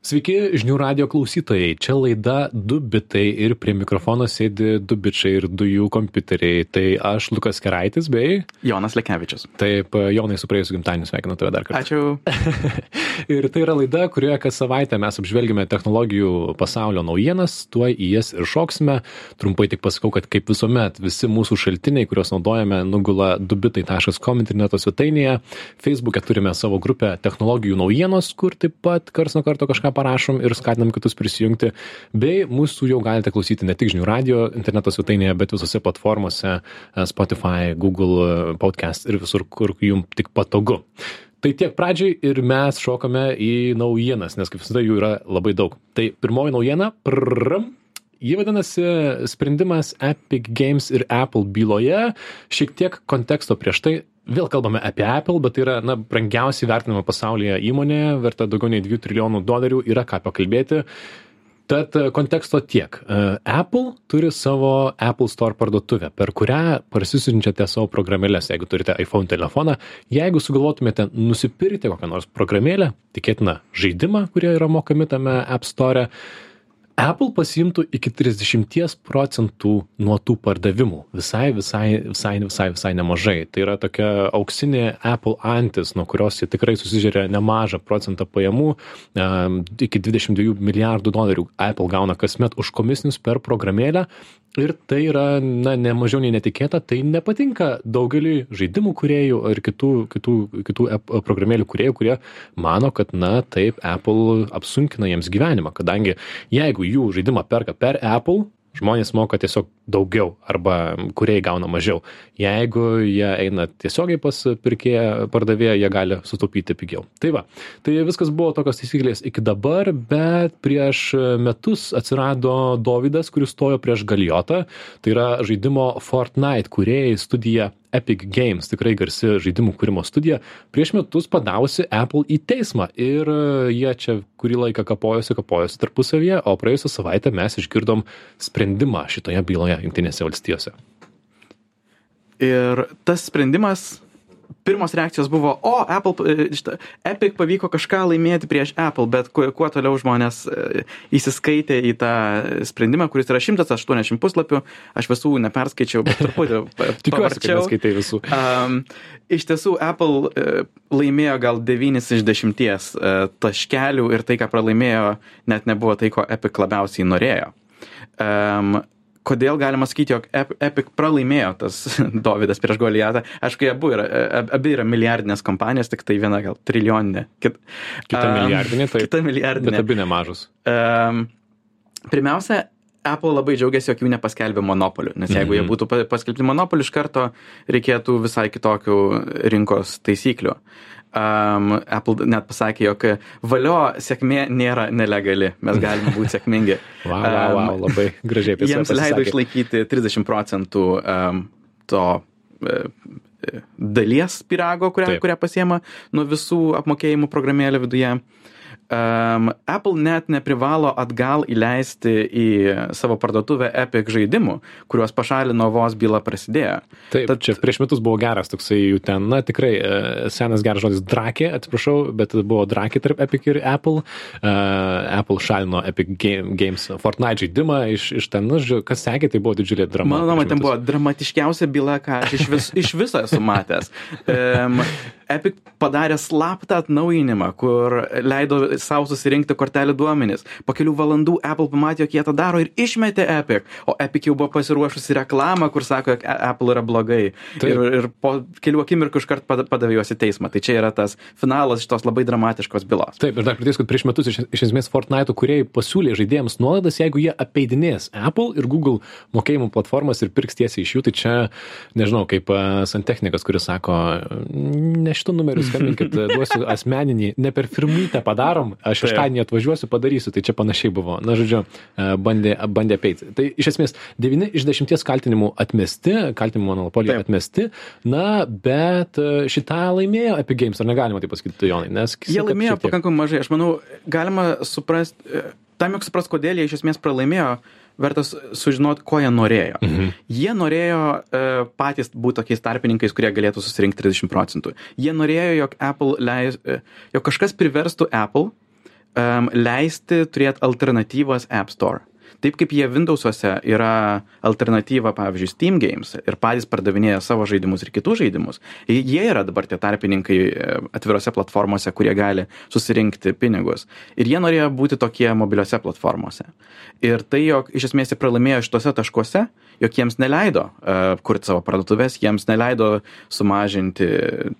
Sveiki, žinių radio klausytojai. Čia laida 2 bitai ir prie mikrofono sėdi 2 bičiai ir 2 jų kompiuteriai. Tai aš Lukas Keraitis bei... Jonas Lekevičius. Taip, Jonai su praėjusiu gimtadieniu sveikinu tave dar kartą. Ačiū. ir tai yra laida, kurioje kas savaitę mes apžvelgime technologijų pasaulio naujienas, tuo į jas ir šoksime. Trumpai tik pasakau, kad kaip visuomet visi mūsų šaltiniai, kuriuos naudojame, nugula dubitai.com interneto svetainėje. Facebook'e turime savo grupę technologijų naujienos, kur taip pat kars nuo karto kažką parašom ir skatinam kitus prisijungti. Bei mūsų jau galite klausyti ne tik žinių radio interneto svetainėje, bet visose platformose Spotify, Google podcast ir visur, kur jums tik patogu. Tai tiek pradžiai ir mes šokame į naujienas, nes kaip visada jų yra labai daug. Tai pirmoji naujiena, prrrm, Jį vadinasi sprendimas Epic Games ir Apple byloje. Šiek tiek konteksto prieš tai. Vėl kalbame apie Apple, bet tai yra na, brangiausiai vertinama pasaulyje įmonė, verta daugiau nei 2 trilijonų dolerių, yra ką pakalbėti. Tad konteksto tiek. Apple turi savo Apple Store parduotuvę, per kurią parsisiunčiate savo programėlės, jeigu turite iPhone telefoną. Jeigu sugalvotumėte nusipirkti kokią nors programėlę, tikėtina žaidimą, kurie yra mokami tame App Store, Apple pasiimtų iki 30 procentų nuo tų pardavimų. Visai, visai, visai, visai, visai nemažai. Tai yra tokia auksinė Apple antis, nuo kurios jie tikrai susižiūrė nemažą procentą pajamų. Iki 22 milijardų dolerių Apple gauna kasmet už komisinius per programėlę. Ir tai yra, na, ne mažiau nei netikėta, tai nepatinka daugeliui žaidimų kuriejų ir kitų, kitų, kitų programėlių kuriejų, kurie mano, kad, na, taip, Apple apsunkina jiems gyvenimą, kadangi jeigu jų žaidimą perka per Apple, žmonės moka tiesiog daugiau arba kuriai gauna mažiau. Jeigu jie eina tiesiogiai pas pirkėją, pardavėją, jie gali sutaupyti pigiau. Tai va, tai viskas buvo tokios taisyklės iki dabar, bet prieš metus atsirado Davidas, kuris stojo prieš Galiotą, tai yra žaidimo Fortnite kuriejai studija Epic Games, tikrai garsi žaidimų kūrimo studija, prieš metus padavusi Apple į teismą ir jie čia kurį laiką kapojosi, kapojosi tarpusavyje, o praėjusią savaitę mes išgirdom sprendimą šitoje byloje Junktinėse valstijose. Ir tas sprendimas pirmos reakcijos buvo, o, Apple, šitą, Epic pavyko kažką laimėti prieš Apple, bet kuo, kuo toliau žmonės įsiskaitė į tą sprendimą, kuris yra 180 puslapių, aš visų neperskaičiau, bet truputį Tikiuosi, kad skaitai visų. Um, iš tiesų, Apple uh, laimėjo gal 9 iš 10 uh, taškelių ir tai, ką pralaimėjo, net nebuvo tai, ko Epic labiausiai norėjo. Um, kodėl galima sakyti, jog Epic pralaimėjo tas Davidas prieš Goliatą. Aišku, abu yra, abi yra milijardinės kompanijos, tik tai viena gal trilijoninė. Kit, kita um, milijardinė, tai. Kita milijardinė. Bet abi nemažos. Um, pirmiausia, Apple labai džiaugiasi, jog jų nepaskelbė monopolių, nes jeigu jie būtų paskelbti monopolių, iš karto reikėtų visai kitokių rinkos taisyklių um, Apple net pasakė, jog valio sėkmė nėra nelegali, mes galime būti sėkmingi. wow, wow, wow, labai gražiai apie Jiems leido išlaikyti 30 procentų um, to uh, dalies pirago, kurią, Taip. kurią pasiema nuo visų apmokėjimų programėlė viduje. Um, Apple net neprivalo atgal įleisti į savo parduotuvę Epic žaidimų, kuriuos pašalino vos byla prasidėjo. Taip, Tad čia prieš metus buvo geras toksai jų ten, na tikrai senas geras žodis drakė, atsiprašau, bet buvo drakė tarp Epic ir Apple. Uh, Apple šalino Epic Game, Games Fortnite žaidimą iš, iš ten, na, žiūrėjau, kas sekė, tai buvo didžiulė drama. Mano nuomonė, ten buvo dramatiškiausia byla, ką aš iš, vis, iš viso esu matęs. Um, Epic padarė slaptą atnaujinimą, kur leido savo susirinkti kortelių duomenis. Po kelių valandų Apple pamatė, jog jie tą daro ir išmetė Epic. O Epic jau buvo pasiruošusi reklamą, kur sako, jog Apple yra blogai. Taip. Ir, ir po kelių akimirkų iškart padavė juos į teismą. Tai čia yra tas finalas šitos labai dramatiškos bylos. Taip, ir dar pridėsiu, kad prieš metus iš, iš esmės Fortnite kuriejai pasiūlė žaidėjams nuolaidas, jeigu jie apeidinės Apple ir Google mokėjimų platformas ir pirks tiesiai iš jų. Tai čia, nežinau, kaip uh, santechnikas, kuris sako, ne šitų numerių skambinkit, duosiu asmeninį, ne per firmytę padarom, aš šeštadienį atvažiuosiu, padarysiu, tai čia panašiai buvo. Na, žodžiu, bandė, bandė apeiti. Tai iš esmės 9 iš 10 kaltinimų atmesti, kaltinimų monopolija atmesti, na, bet šitą laimėjo Epic Games, ar negalima tai pasakyti, Jonai? Nes, jie laimėjo pakankamai mažai, aš manau, galima suprasti, tam, jog supras, kodėl jie iš esmės pralaimėjo, verta sužinot, ko jie norėjo. Mhm. Jie norėjo e, patys būti tokiais tarpininkais, kurie galėtų susirinkti 30 procentų. Jie norėjo, jog Apple leis, e, jog kažkas priverstų Apple um, leisti turėti alternatyvas App Store taip kaip jie Windowsuose yra alternatyva, pavyzdžiui, Steam Games ir patys pardavinėja savo žaidimus ir kitus žaidimus, jie yra dabar tie tarpininkai e, atvirose platformose, kurie gali susirinkti pinigus. Ir jie norėjo būti tokie mobiliose platformose. Ir tai, jog iš esmės jie pralaimėjo šituose taškuose, jog jiems neleido uh, kurti savo parduotuvės, jiems neleido sumažinti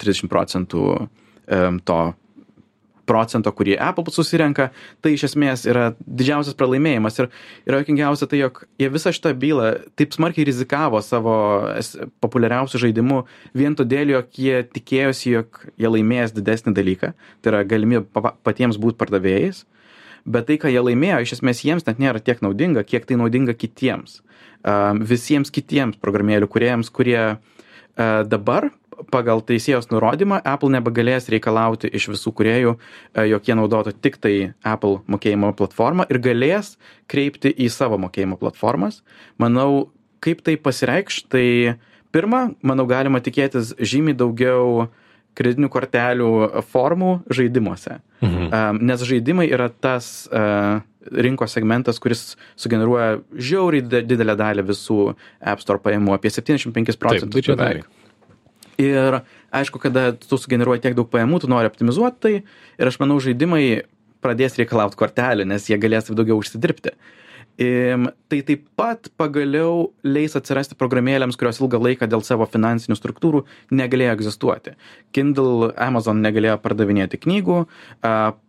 30 procentų um, to procento, kurį Apple susirenka, tai iš esmės yra didžiausias pralaimėjimas. Ir yra jokingiausia tai, jog jie visą šitą bylą taip smarkiai rizikavo savo populiariausių žaidimų vien todėl, jog jie tikėjosi, jog jie laimės didesnį dalyką, tai yra galimybė patiems būti pardavėjais. Bet tai, ką jie laimėjo, iš esmės jiems net nėra tiek naudinga, kiek tai naudinga kitiems. Visiems kitiems programėlių kuriejams, kurie dabar pagal teisėjos nurodymą Apple nebegalės reikalauti iš visų kuriejų, e, jog jie naudotų tik tai Apple mokėjimo platformą ir galės kreipti į savo mokėjimo platformas. Manau, kaip tai pasireikš, tai pirma, manau, galima tikėtis žymiai daugiau kreditinių kortelių formų žaidimuose. Mhm. Nes žaidimai yra tas uh, rinkos segmentas, kuris sugeneruoja žiauriai didelę dalį visų App Store pajamų, apie 75 procentų. Taip, tai čia beveik ir aišku kada tu sugeneruoji tiek daug pajamų tu nori optimizuot tai ir aš manau žaidimai pradės reikalaut kortelių nes jie galės daugiau užsidirbti Im, tai taip pat pagaliau leis atsirasti programėlėms, kurios ilgą laiką dėl savo finansinių struktūrų negalėjo egzistuoti. Kindle, Amazon negalėjo pardavinėti knygų,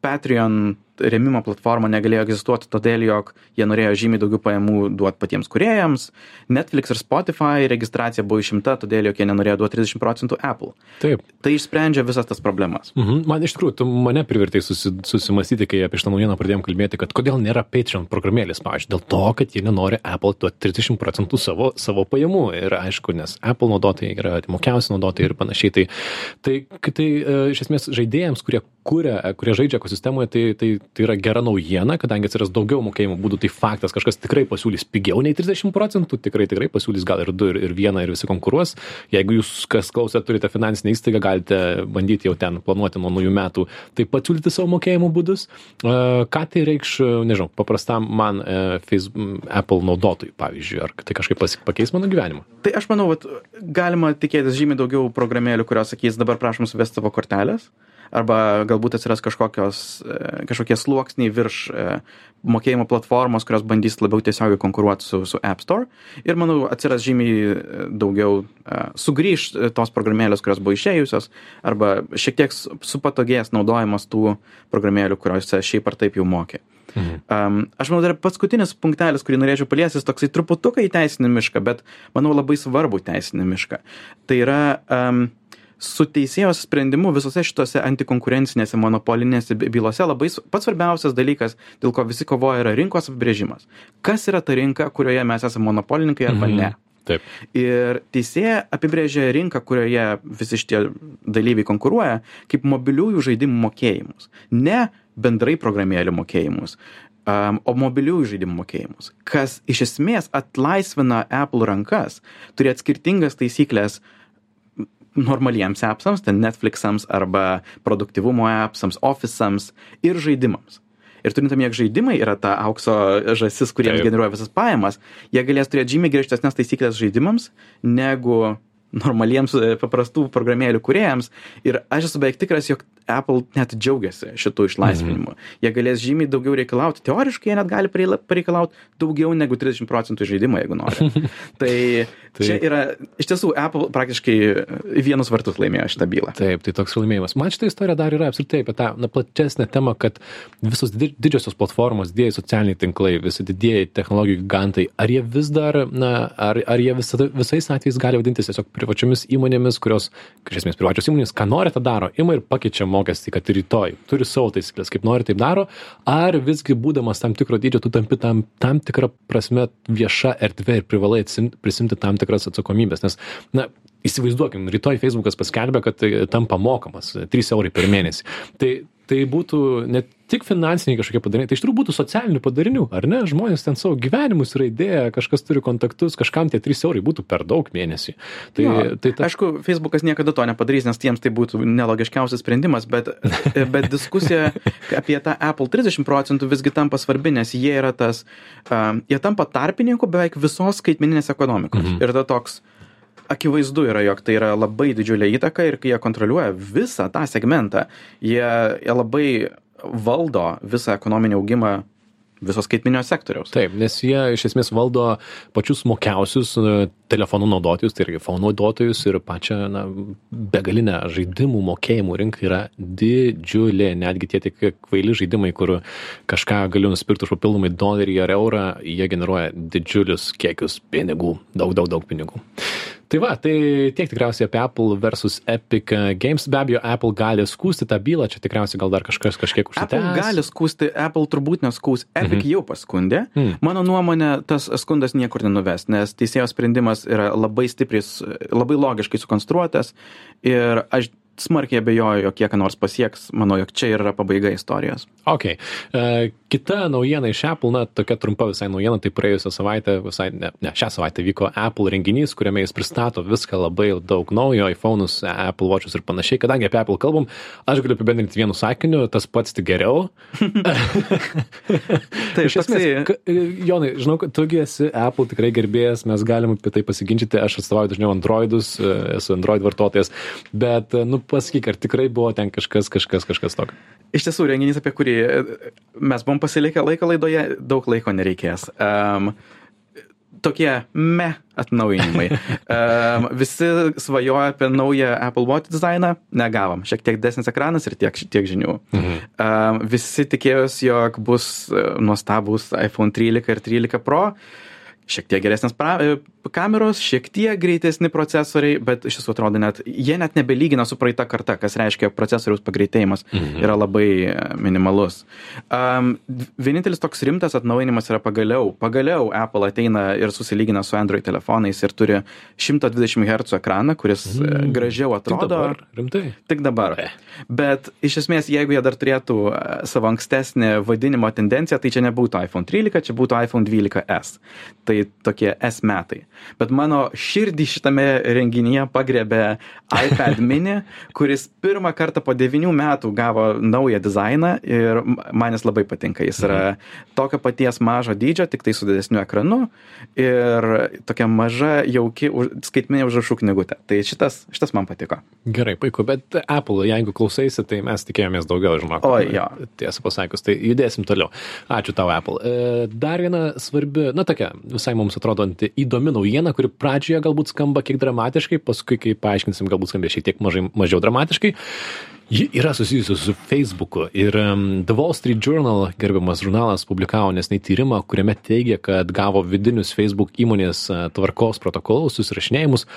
Patreon rėmimo platforma negalėjo egzistuoti todėl, jog jie norėjo žymiai daugiau pajamų duoti patiems kuriejams. Netflix ir Spotify registracija buvo išimta todėl, jog jie nenorėjo duoti 30 procentų Apple. Taip. Tai išsprendžia visas tas problemas. Mhm. Man iš tikrųjų, tu mane privertai susi, susimastyti, kai apie šitą naujieną pradėjom kalbėti, kad kodėl nėra Patreon programėlės, pavyzdžiui, dėl to, kad jie nenori Apple duoti 30 procentų savo, savo pajamų. Ir aišku, nes Apple naudotojai yra mokiausi naudotojai ir panašiai. Tai, tai, tai e, iš esmės žaidėjams, kurie kuria, kurie žaidžia ekosistemoje, tai, tai tai yra gera naujiena kadangi atsiras daugiau mokėjimo būdų tai faktas kažkas tikrai pasiūlys pigiau nei trisdešim procentų tikrai tikrai pasiūlys gal ir du ir, ir vieną ir visi konkuruos. Jeigu jūs kas klausot turite finansinę įstaigą galite bandyti jau ten planuoti nuo naujų metų taip pat siūlyti savo mokėjimo būdus. Ką tai reikš nežinau paprastam man e, facebook apple naudotojui pavyzdžiui ar tai kažkaip pakeis mano gyvenimą? Tai aš manau vat galima tikėtis žymiai daugiau programėlių kurios sakys dabar prašom suvest savo korteles arba galbūt atsiras kažkokios e, kažkokie sluoksniai virš e, mokėjimo platformos, kurios bandys labiau tiesiogiai konkuruoti su, su App Store. Ir manau, atsiras žymiai e, daugiau, sugrįž tos programėlės, kurios buvo išėjusios, arba šiek tiek supatogės naudojimas tų programėlių, kuriuose šiaip ar taip jau mokė. Mhm. Um, aš manau, dar paskutinis punktelis, kurį norėčiau paliesti, toksai truputukai į teisinį mišką, bet manau labai svarbu teisinį mišką. Tai yra um, su teisėjo sprendimu visose šitose antikonkurencinėse monopolinėse bylose labai pats svarbiausias dalykas dėl ko visi kovoja yra rinkos apibrėžimas kas yra ta rinka kurioje mes esam monopolininkai arba mhm. ne Taip. Ir teisėja apibrėžia rinką, kurioje visi šitie dalyviai konkuruoja, kaip mobiliųjų žaidimų mokėjimus. Ne bendrai programėlių mokėjimus, um, o mobiliųjų žaidimų mokėjimus. Kas iš esmės atlaisvina Apple rankas turėti skirtingas taisyklės uh, normaliems appsams, ten Netflixams arba produktivumo appsams, office'ams ir žaidimams. Ir turint omeny, jog žaidimai yra ta aukso žasis, kuriems Taip. generuoja visas pajamas, jie galės turėti žymiai griežtesnės taisyklės žaidimams negu normaliems e, paprastų programėlių kuriejams. Ir aš esu beveik tikras, jog Apple net džiaugiasi šitų išlaisvinimu. Mhm. Jie galės žymiai daugiau reikalauti. Teoriškai jie net gali pareikalauti daugiau negu 30 procentų žaidimo, jeigu nori. tai, tai čia yra, iš tiesų, Apple praktiškai vienus vartus laimėjo šitą bylą. Taip, tai toks laimėjimas. Man šitą istoriją dar yra apskritai apie tą na, platesnę temą, kad visos didžiosios platformos, didieji socialiniai tinklai, visi didieji technologijų gigantai, ar jie vis dar, na, ar, ar jie visada, visais atvejais gali vadintis tiesiog privačiomis įmonėmis, kurios, iš esmės, privačios įmonės, ką nori, tą daro, ima ir pakeičia mokestį, kad rytoj turi savo taisyklės, kaip nori, taip daro, ar visgi būdamas tam tikro dydžio, tu tampi tam, tam tikrą prasme vieša erdvė ir privalai prisimti tam tikras atsakomybės, nes, na, įsivaizduokim, rytoj Facebookas paskelbė, kad tampa mokamas, 3 eurai per mėnesį. Tai tai būtų ne tik finansiniai kažkokie padariniai, tai iš tikrųjų būtų socialinių padarinių, ar ne? Žmonės ten savo gyvenimus yra įdėję, kažkas turi kontaktus, kažkam tie 3 eurai būtų per daug mėnesį. Tai, jo, tai ta... Aišku, Facebookas niekada to nepadarys, nes tiems tai būtų nelogiškiausias sprendimas, bet, bet diskusija apie tą Apple 30 procentų visgi tampa svarbi, nes jie yra tas, uh, jie tampa tarpininku beveik visos skaitmeninės ekonomikos. Mhm. Ir ta toks, akivaizdu yra, jog tai yra labai didžiulė įtaka ir kai jie kontroliuoja visą tą segmentą, jie, jie labai valdo visą ekonominį augimą viso skaitminio sektoriaus. Taip, nes jie iš esmės valdo pačius mokiausius e, telefonų naudotojus, tai yra iPhone naudotojus ir pačią na, begalinę žaidimų mokėjimų rinką yra didžiulė. Netgi tie tik kvaili žaidimai, kur kažką galiu nusipirkti už papildomai dolerį ar eurą, jie generuoja didžiulius kiekius pinigų, daug, daug, daug pinigų tai va tai tiek tikriausiai apie apple versus epic games. Be abejo apple gali skųsti tą bylą čia tikriausiai gal dar kažkas kažkiek užsitęs. Apple gali skųsti apple turbūt neskųs epic mhm. jau paskundė. Mhm. mano nuomone tas skundas niekur nenuves nes teisėjo sprendimas yra labai stipriai labai logiškai sukonstruotas. Ir aš smarkiai abejoju, jog kiek nors pasieks, manau, jog čia yra pabaiga istorijos. Ok. Uh, kita naujiena iš Apple, na, tokia trumpa visai naujiena, tai praėjusią savaitę, visai, ne, ne, šią savaitę vyko Apple renginys, kuriame jis pristato viską labai daug naujo, iPhone'us, Apple Watch'us ir panašiai. Kadangi apie Apple kalbam, aš galiu apibendrinti vienu sakiniu, tas pats tik geriau. tai iš esmės, tai... Jonai, žinau, kad tugi esi Apple tikrai gerbėjas, mes galim apie tai pasiginčyti, aš atstovauju dažniau Androidus, esu Android vartotojas, bet, nu, pasakyk, ar tikrai buvo ten kažkas, kažkas, kažkas tokio. Iš tiesų, renginys, apie kurį mes buvom pasilikę laiko laidoje, daug laiko nereikės. Um, tokie me atnaujinimai. um, visi svajoja apie naują Apple Watch dizainą, negavom. Šiek tiek desnis ekranas ir tiek, tiek žinių. Mhm. Um, visi tikėjosi, jog bus nuostabus iPhone 13 ir 13 Pro. Šiek tiek geresnės pra, kameros, šiek tiek greitesni procesoriai, bet iš tiesų atrodo net, jie net nebelygina su praeita karta, kas reiškia, procesoriaus pagreitėjimas mhm. yra labai e, minimalus. Um, vienintelis toks rimtas atnaujinimas yra pagaliau, pagaliau Apple ateina ir susilygina su Android telefonais ir turi 120 Hz ekraną, kuris mhm. gražiau atrodo. Tik dabar, rimtai. Tik dabar. E. Bet iš esmės, jeigu jie dar turėtų e, savo ankstesnį vadinimo tendenciją, tai čia nebūtų iPhone 13, čia būtų iPhone 12S. Tai tokie S metai bet mano širdį šitame renginyje pagriebė iPad mini, kuris pirmą kartą po devinių metų gavo naują dizainą ir man jis labai patinka. Jis yra mhm. tokio paties mažo dydžio, tik tai su didesniu ekranu ir tokia maža, jauki skaitminė užrašų knygutė. Tai šitas, šitas man patiko. Gerai, puiku, bet Apple, jeigu klausaisi, tai mes tikėjomės daugiau, žinok. O, jo. Tiesą pasakius, tai judėsim toliau. Ačiū tau, Apple. E, dar viena svarbi, na tokia, visai mums atrodanti įdomi naujiena, kuri pradžioje galbūt skamba kiek dramatiškai, paskui, kai paaiškinsim, galbūt skambės šiek tiek mažai, mažiau dramatiškai. Ji yra susijusi su Facebooku ir um, The Wall Street Journal, gerbiamas žurnalas, publikavo nesnei tyrimą, kuriame teigia, kad gavo vidinius Facebook įmonės uh, tvarkos protokolus, susirašinėjimus,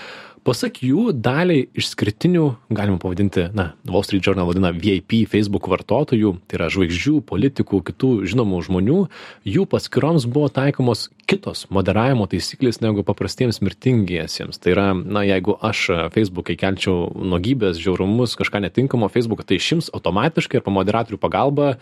pasak jų daliai išskirtinių galima pavadinti na wall street journal vadina vip facebook vartotojų tai yra žvaigždžių politikų kitų žinomų žmonių jų paskyroms buvo taikomos kitos moderavimo taisyklės negu paprastiems mirtingiesiems. Tai yra na jeigu aš feisbuke įkelčiau nuogybes žiaurumus kažką netinkamo feisbuką tai išims automatiškai ir po moderatorių pagalba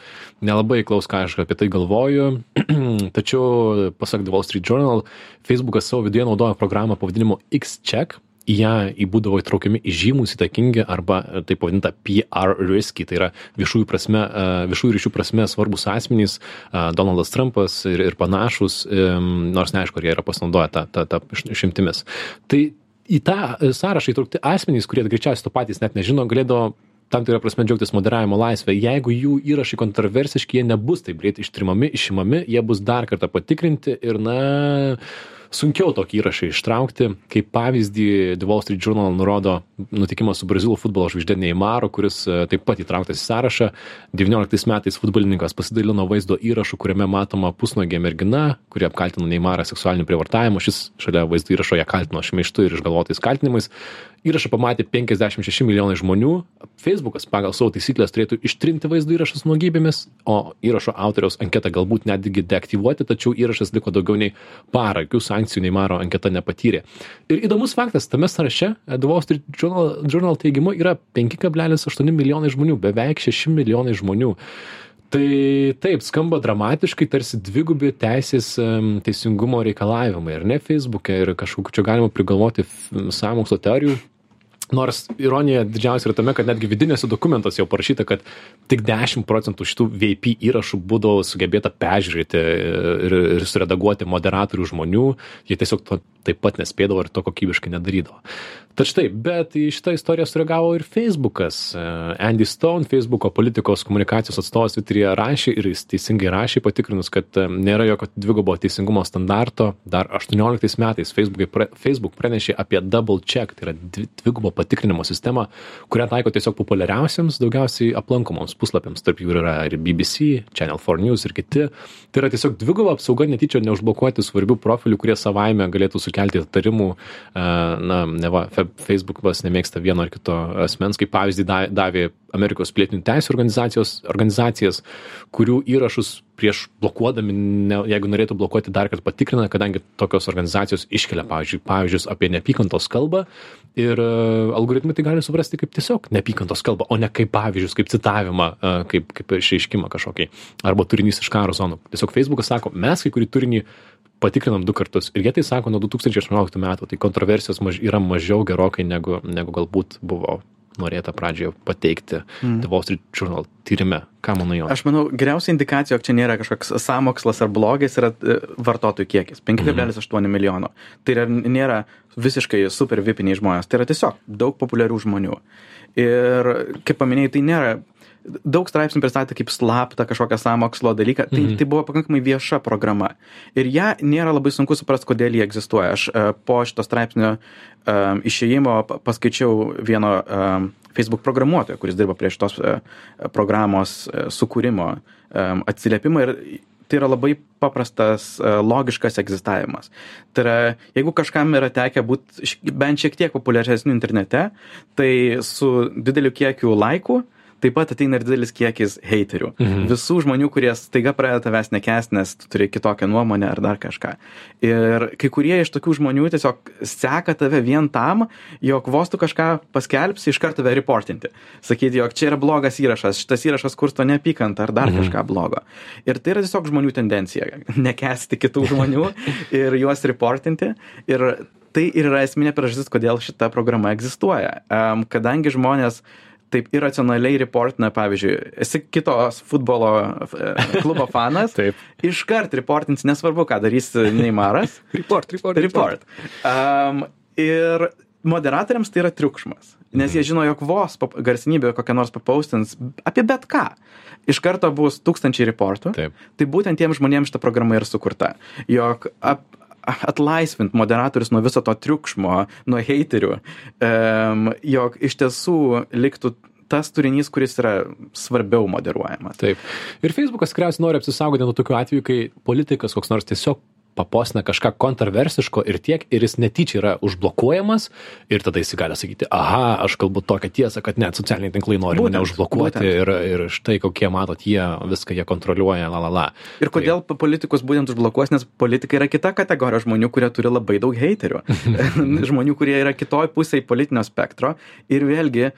nelabai klaus ką aš apie tai galvoju. Tačiau pasak the wall street journal feisbukas savo viduje naudoja programą pavadinimu x check į ją į būdavo įtraukiami įžymūs įtakingi arba e, taip vadinta PR risky, tai yra viešųjų, prasme, e, viešųjų ryšių prasme svarbus asmenys, e, Donaldas Trumpas ir, ir panašus, nors neaišku, ar jie yra pasinaudoję tą, tą, tą išimtimis. Tai į tą sąrašą įtraukti asmenys, kurie greičiausiai to patys net nežino, galėdavo tam tikrą prasme džiaugtis moderavimo laisvę. Jeigu jų įrašai kontroversiški, jie nebus taip greit ištrimami, išimami, jie bus dar kartą patikrinti ir, na, sunkiau tokį įrašą ištraukti. Kaip pavyzdį The Wall Street Journal nurodo nutikimą su Brazilų futbolo žvaigždė Neymaro, kuris e, taip pat įtrauktas į sąrašą. 19 metais futbolininkas pasidalino vaizdo įrašu, kuriame matoma pusnuogė mergina, kuri apkaltino Neymarą seksualiniu prievartavimu. Šis šalia vaizdo įrašo ją kaltino šmeištu ir išgalvotais kaltinimais. Įrašą pamatė 56 milijonai žmonių, Facebookas pagal savo taisyklės turėtų ištrinti vaizdo įrašus nuogybėmis, o įrašo autoriaus anketą galbūt netgi deaktyvuoti, tačiau įrašas liko daugiau nei parą, jokių sankcijų Neymaro anketa nepatyrė. Ir įdomus faktas, tame sąraše, The Wall Street Journal, Journal teigimu, yra 5,8 milijonai žmonių, beveik 6 milijonai žmonių. Tai taip, skamba dramatiškai, tarsi dvigubi teisės teisingumo reikalavimai, ar ne Facebook'e ir kažkokiu čia galima prigalvoti sąmokslo teorijų. Nors ironija didžiausia yra tame, kad netgi vidinėse dokumentuose jau parašyta, kad tik 10 procentų šitų VIP įrašų būdavo sugebėta peržiūrėti ir, ir suredaguoti moderatorių žmonių, jie tiesiog to taip pat nespėdavo ir to kokybiškai nedarydavo. Tad štai, bet į šitą istoriją sureagavo ir Facebookas. Andy Stone, Facebooko politikos komunikacijos atstovas Twitter'e rašė ir jis teisingai rašė, patikrinus, kad e, nėra jokio dvigubo teisingumo standarto. Dar 18 metais Facebook, Facebook pranešė apie double check, tai yra dvigubo patikrinimo sistemą, kurią taiko tiesiog populiariausiams, daugiausiai aplankomoms puslapiams. Tarp jų yra ir BBC, Channel 4 News ir kiti. Tai yra tiesiog dvigubo apsauga netyčia neužblokuoti svarbių profilių, kurie savaime galėtų sukelti įtarimų, e, na, neva Facebookas nemėgsta vieno ar kito asmens, kaip pavyzdį davė Amerikos pilietinių teisų organizacijos, organizacijas, kurių įrašus prieš blokuodami, ne, jeigu norėtų blokuoti dar kartą patikrina, kadangi tokios organizacijos iškelia, pavyzdžiui, pavyzdžius apie neapykantos kalbą ir uh, algoritmai tai gali suprasti kaip tiesiog neapykantos kalbą, o ne kaip pavyzdžius, kaip citavimą, uh, kaip, kaip išreiškimą kažkokį, arba turinys iš karo zonų. Tiesiog Facebookas sako, mes kai kurį turinį patikrinam du kartus ir jie tai sako nuo 2018 metų, tai kontroversijos maž, yra mažiau gerokai negu, negu galbūt buvo norėta pradžioje pateikti mm. The Wall Street Journal tyrime. Ką manai jo? Aš manau, geriausia indikacija, jog čia nėra kažkoks samokslas ar blogis, yra e, vartotojų kiekis - 5,8 mm. milijono. Tai yra, nėra visiškai super vipiniai žmonės, tai yra tiesiog daug populiarių žmonių. Ir kaip paminėjai, tai nėra daug straipsnių pristatė kaip slaptą kažkokią sąmokslo dalyką. Tai, mhm. tai buvo pakankamai vieša programa. Ir ją nėra labai sunku suprasti, kodėl ji egzistuoja. Aš uh, po šito straipsnio um, išėjimo paskaičiau vieno um, Facebook programuotojo, kuris dirba prie šitos uh, programos uh, sukūrimo um, atsiliepimą ir tai yra labai paprastas, logiškas egzistavimas. Tai yra, jeigu kažkam yra tekę būti bent šiek tiek populiaresnių internete, tai su dideliu kiekiu laikų taip pat ateina ir didelis kiekis heiterių. Mhm. Visų žmonių, kurie staiga pradeda tavęs nekęsti, nes tu turi kitokią nuomonę ar dar kažką. Ir kai kurie iš tokių žmonių tiesiog seka tave vien tam, jog vos tu kažką paskelbsi, iš karto tave reportinti. Sakyti, jog čia yra blogas įrašas, šitas įrašas kursto neapykantą ar dar mhm. kažką blogo. Ir tai yra tiesiog žmonių tendencija - nekesti kitų žmonių ir juos reportinti. Ir tai ir yra esminė priežastis, kodėl šita programa egzistuoja. Um, kadangi žmonės uh, taip iracionaliai reportina, pavyzdžiui, esi kitos futbolo e, klubo fanas, taip. iškart reportins, nesvarbu, ką darys Neimaras. report, report, report. Um, ir moderatoriams tai yra triukšmas, nes jie žino, jog vos garsinybė kokią nors papaustins apie bet ką. Iš karto bus tūkstančiai reportų. Taip. Tai būtent tiem žmonėms šita programa ir sukurta. Jog ap, atlaisvint moderatorius nuo viso to triukšmo, nuo heiterių, um, jog iš tiesų liktų tas turinys, kuris yra svarbiau moderuojamas. Taip. Ir Facebookas tikriausiai nori apsisaugoti nuo tokių atvejų, kai politikas koks nors tiesiog papostina kažką kontroversiško ir tiek, ir jis netyčia yra užblokuojamas, ir tada jis gali sakyti, aha, aš kalbu tokią tiesą, kad net socialiniai tinklai nori būtent, mane užblokuoti būtent. ir, ir štai kokie matot, jie viską jie kontroliuoja, la la la. Ir kodėl tai... politikus būtent užblokuos, nes politikai yra kita kategorija žmonių, kurie turi labai daug heiterių. žmonių, kurie yra kitoj pusėje politinio spektro ir vėlgi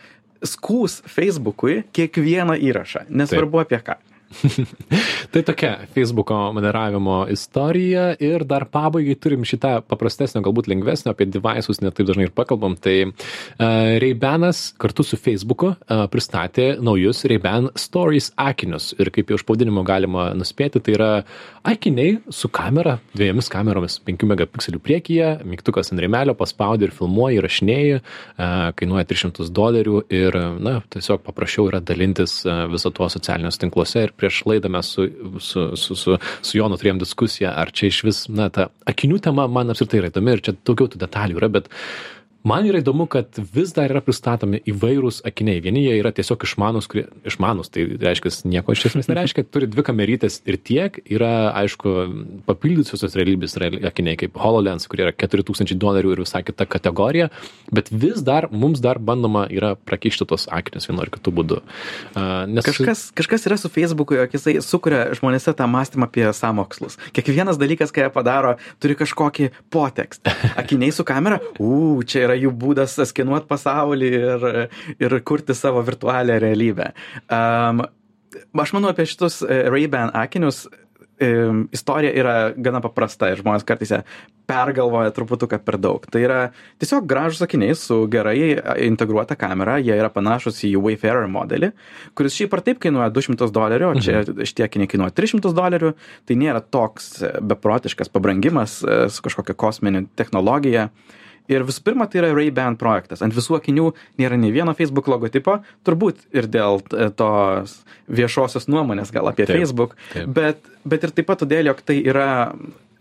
skūs Facebookui kiekvieną įrašą, nesvarbu Taip. apie ką. tai tokia Facebooko moderavimo istorija ir dar pabaigai turim šitą paprastesnio, galbūt lengvesnio, apie devices netaip dažnai ir pakalbam. Tai uh, Ray-Banas kartu su Facebooku uh, pristatė naujus Ray-Ban Stories akinius ir kaip jau iš pavadinimo galima nuspėti, tai yra akiniai su kamera, dviejomis kameromis, 5 megapikselių priekyje, mygtukas ant remelio paspaudi ir filmuoji, įrašinėjai, uh, kainuoja 300 dolerių ir, na, tiesiog paprasčiau yra dalintis viso tuo socialiniuose tinkluose ir prieš laidą mes su, su, su, su, su Jonu turėjom diskusiją, ar čia iš vis, na, ta akinių tema man apskritai yra įdomi ir čia daugiau tų detalių yra, bet Man yra įdomu, kad vis dar yra pristatomi įvairūs akiniai. Vieni jie yra tiesiog išmanus, kurie išmanus, tai reiškia, nieko iš esmės nereiškia, turi dvi kamerytės ir tiek. Yra, aišku, papildysiosios realybės akiniai kaip HoloLens, kurie yra 4000 dolerių ir visai kita kategorija, bet vis dar mums dar bandoma yra prakišti tos akinius vienu ar kitu būdu. Uh, nes... kažkas, kažkas yra su Facebook'u, jog jisai sukuria žmonėse tą mąstymą apie samokslus. Kiekvienas dalykas, ką jie padaro, turi kažkokį potekstą. Akiniai su kamera, u, čia yra yra jų būdas skenuot pasaulį ir, ir kurti savo virtualią realybę. Um, aš manau apie šitus e, Ray-Ban akinius istorija yra gana paprasta ir žmonės kartais ją pergalvoja truputuką per daug. Tai yra tiesiog gražus akiniai su gerai integruota kamera, jie yra panašus į Wayfarer modelį, kuris šiaip ar taip kainuoja 200 dolerių, o čia mhm. šitie akiniai kainuoja 300 dolerių, tai nėra toks beprotiškas pabrangimas e, su kažkokia kosminė technologija. Uh, ir visų pirma tai yra Ray-Ban projektas. Ant visų akinių nėra nei vieno Facebook logotipo, turbūt ir dėl e, tos viešosios nuomonės gal apie taip, Facebook, taip. Bet, bet ir taip pat todėl, jog tai yra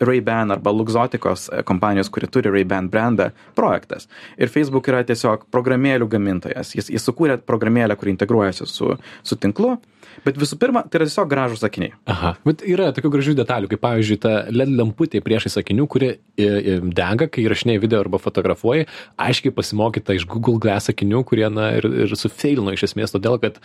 Ray-Ban arba Luxotikos e, kompanijos, kuri turi Ray-Ban brandą, projektas. Ir Facebook yra tiesiog programėlių gamintojas. Jis, jis sukūrė programėlę, kuri integruojasi su, su tinklu Bet visų pirma, tai yra tiesiog gražus sakiniai. Aha, bet yra tokių gražių detalių, kaip pavyzdžiui, ta LED lemputė priešai sakinių, kuri e, e, dega, kai įrašinėjai video arba fotografuoji, aiškiai pasimokyta iš Google Glass sakinių, kurie, na, ir, ir sufeilino iš esmės, todėl kad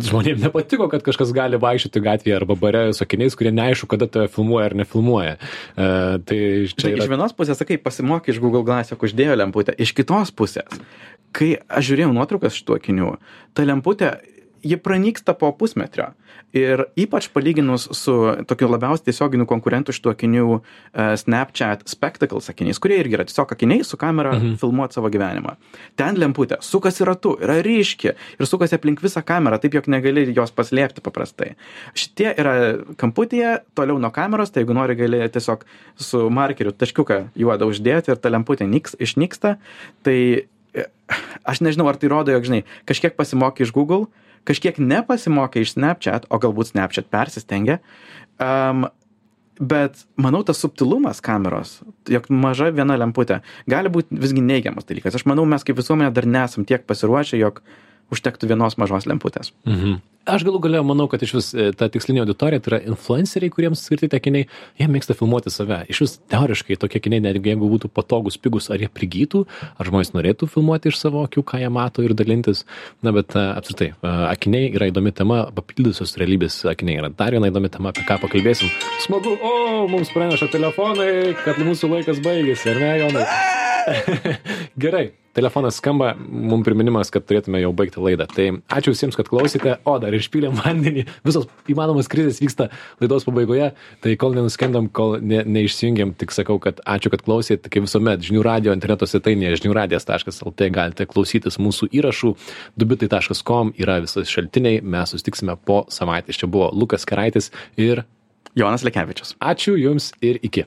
žmonėms nepatiko, kad kažkas gali vaikščioti gatvėje arba bare su akiniais, kurie neaišku, kada tave filmuoja ar nefilmuoja. Uh, tai čia tai yra... Iš vienos pusės, sakai, pasimokė iš Google Glass, jog uždėjo lemputę. Iš kitos pusės, kai aš žiūrėjau nuotraukas šitų akinių, ta lemputė ji pranyksta po pusmetrio. Ir ypač palyginus su tokiu labiausiai tiesioginiu konkurentu šitų akinių uh, Snapchat Spectacles akiniais, kurie irgi yra tiesiog akiniai su kamera mhm. filmuoti savo gyvenimą. Ten lemputė sukasi ratu, yra ryški ir sukasi aplink visą kamerą, taip jog negali jos paslėpti paprastai. Šitie yra kamputėje, toliau nuo kameros, tai jeigu nori, gali tiesiog su markeriu taškiuką juodą uždėti ir ta lemputė nyks, išnyksta. Tai e, aš nežinau, ar tai rodo, jog, žinai, kažkiek pasimokė iš Google, kažkiek nepasimokė iš Snapchat, o galbūt Snapchat persistengė. Um, bet manau, tas subtilumas kameros, jog maža viena lemputė, gali būti visgi neigiamas dalykas. Aš manau, mes kaip visuomenė dar nesam tiek pasiruošę, jog užtektų vienos mažos lemputės. Mhm. Aš galų gale manau kad išvis e, ta tikslinė auditorija tai yra influenceriai kuriems skirti tie akiniai jie mėgsta filmuoti save. Išvis teoriškai tokie akiniai netgi jeigu būtų patogūs pigūs ar jie prigytų ar žmonės norėtų filmuoti iš savo akių ką jie mato ir dalintis. Na bet e, apskritai e, akiniai yra įdomi tema papildysios realybės akiniai yra dar viena įdomi tema apie ką pakalbėsim. Smagu o mums praneša telefonai kad mūsų laikas baigėsi ar ne jonai gerai telefonas skamba, mums priminimas, kad turėtume jau baigti laidą. Tai ačiū visiems, kad klausėte. O, dar išpylėm vandenį. Visos įmanomas krizės vyksta laidos pabaigoje. Tai kol nenuskendam, kol ne, neišsijungiam, tik sakau, kad ačiū, kad klausėte. Kaip visuomet, žinių radio interneto svetainėje žiniųradijas.lt galite klausytis mūsų įrašų. dubitai.com yra visas šaltiniai. Mes sustiksime po savaitės. Čia buvo Lukas Karaitis ir Jonas Lekevičius. Ačiū Jums ir iki.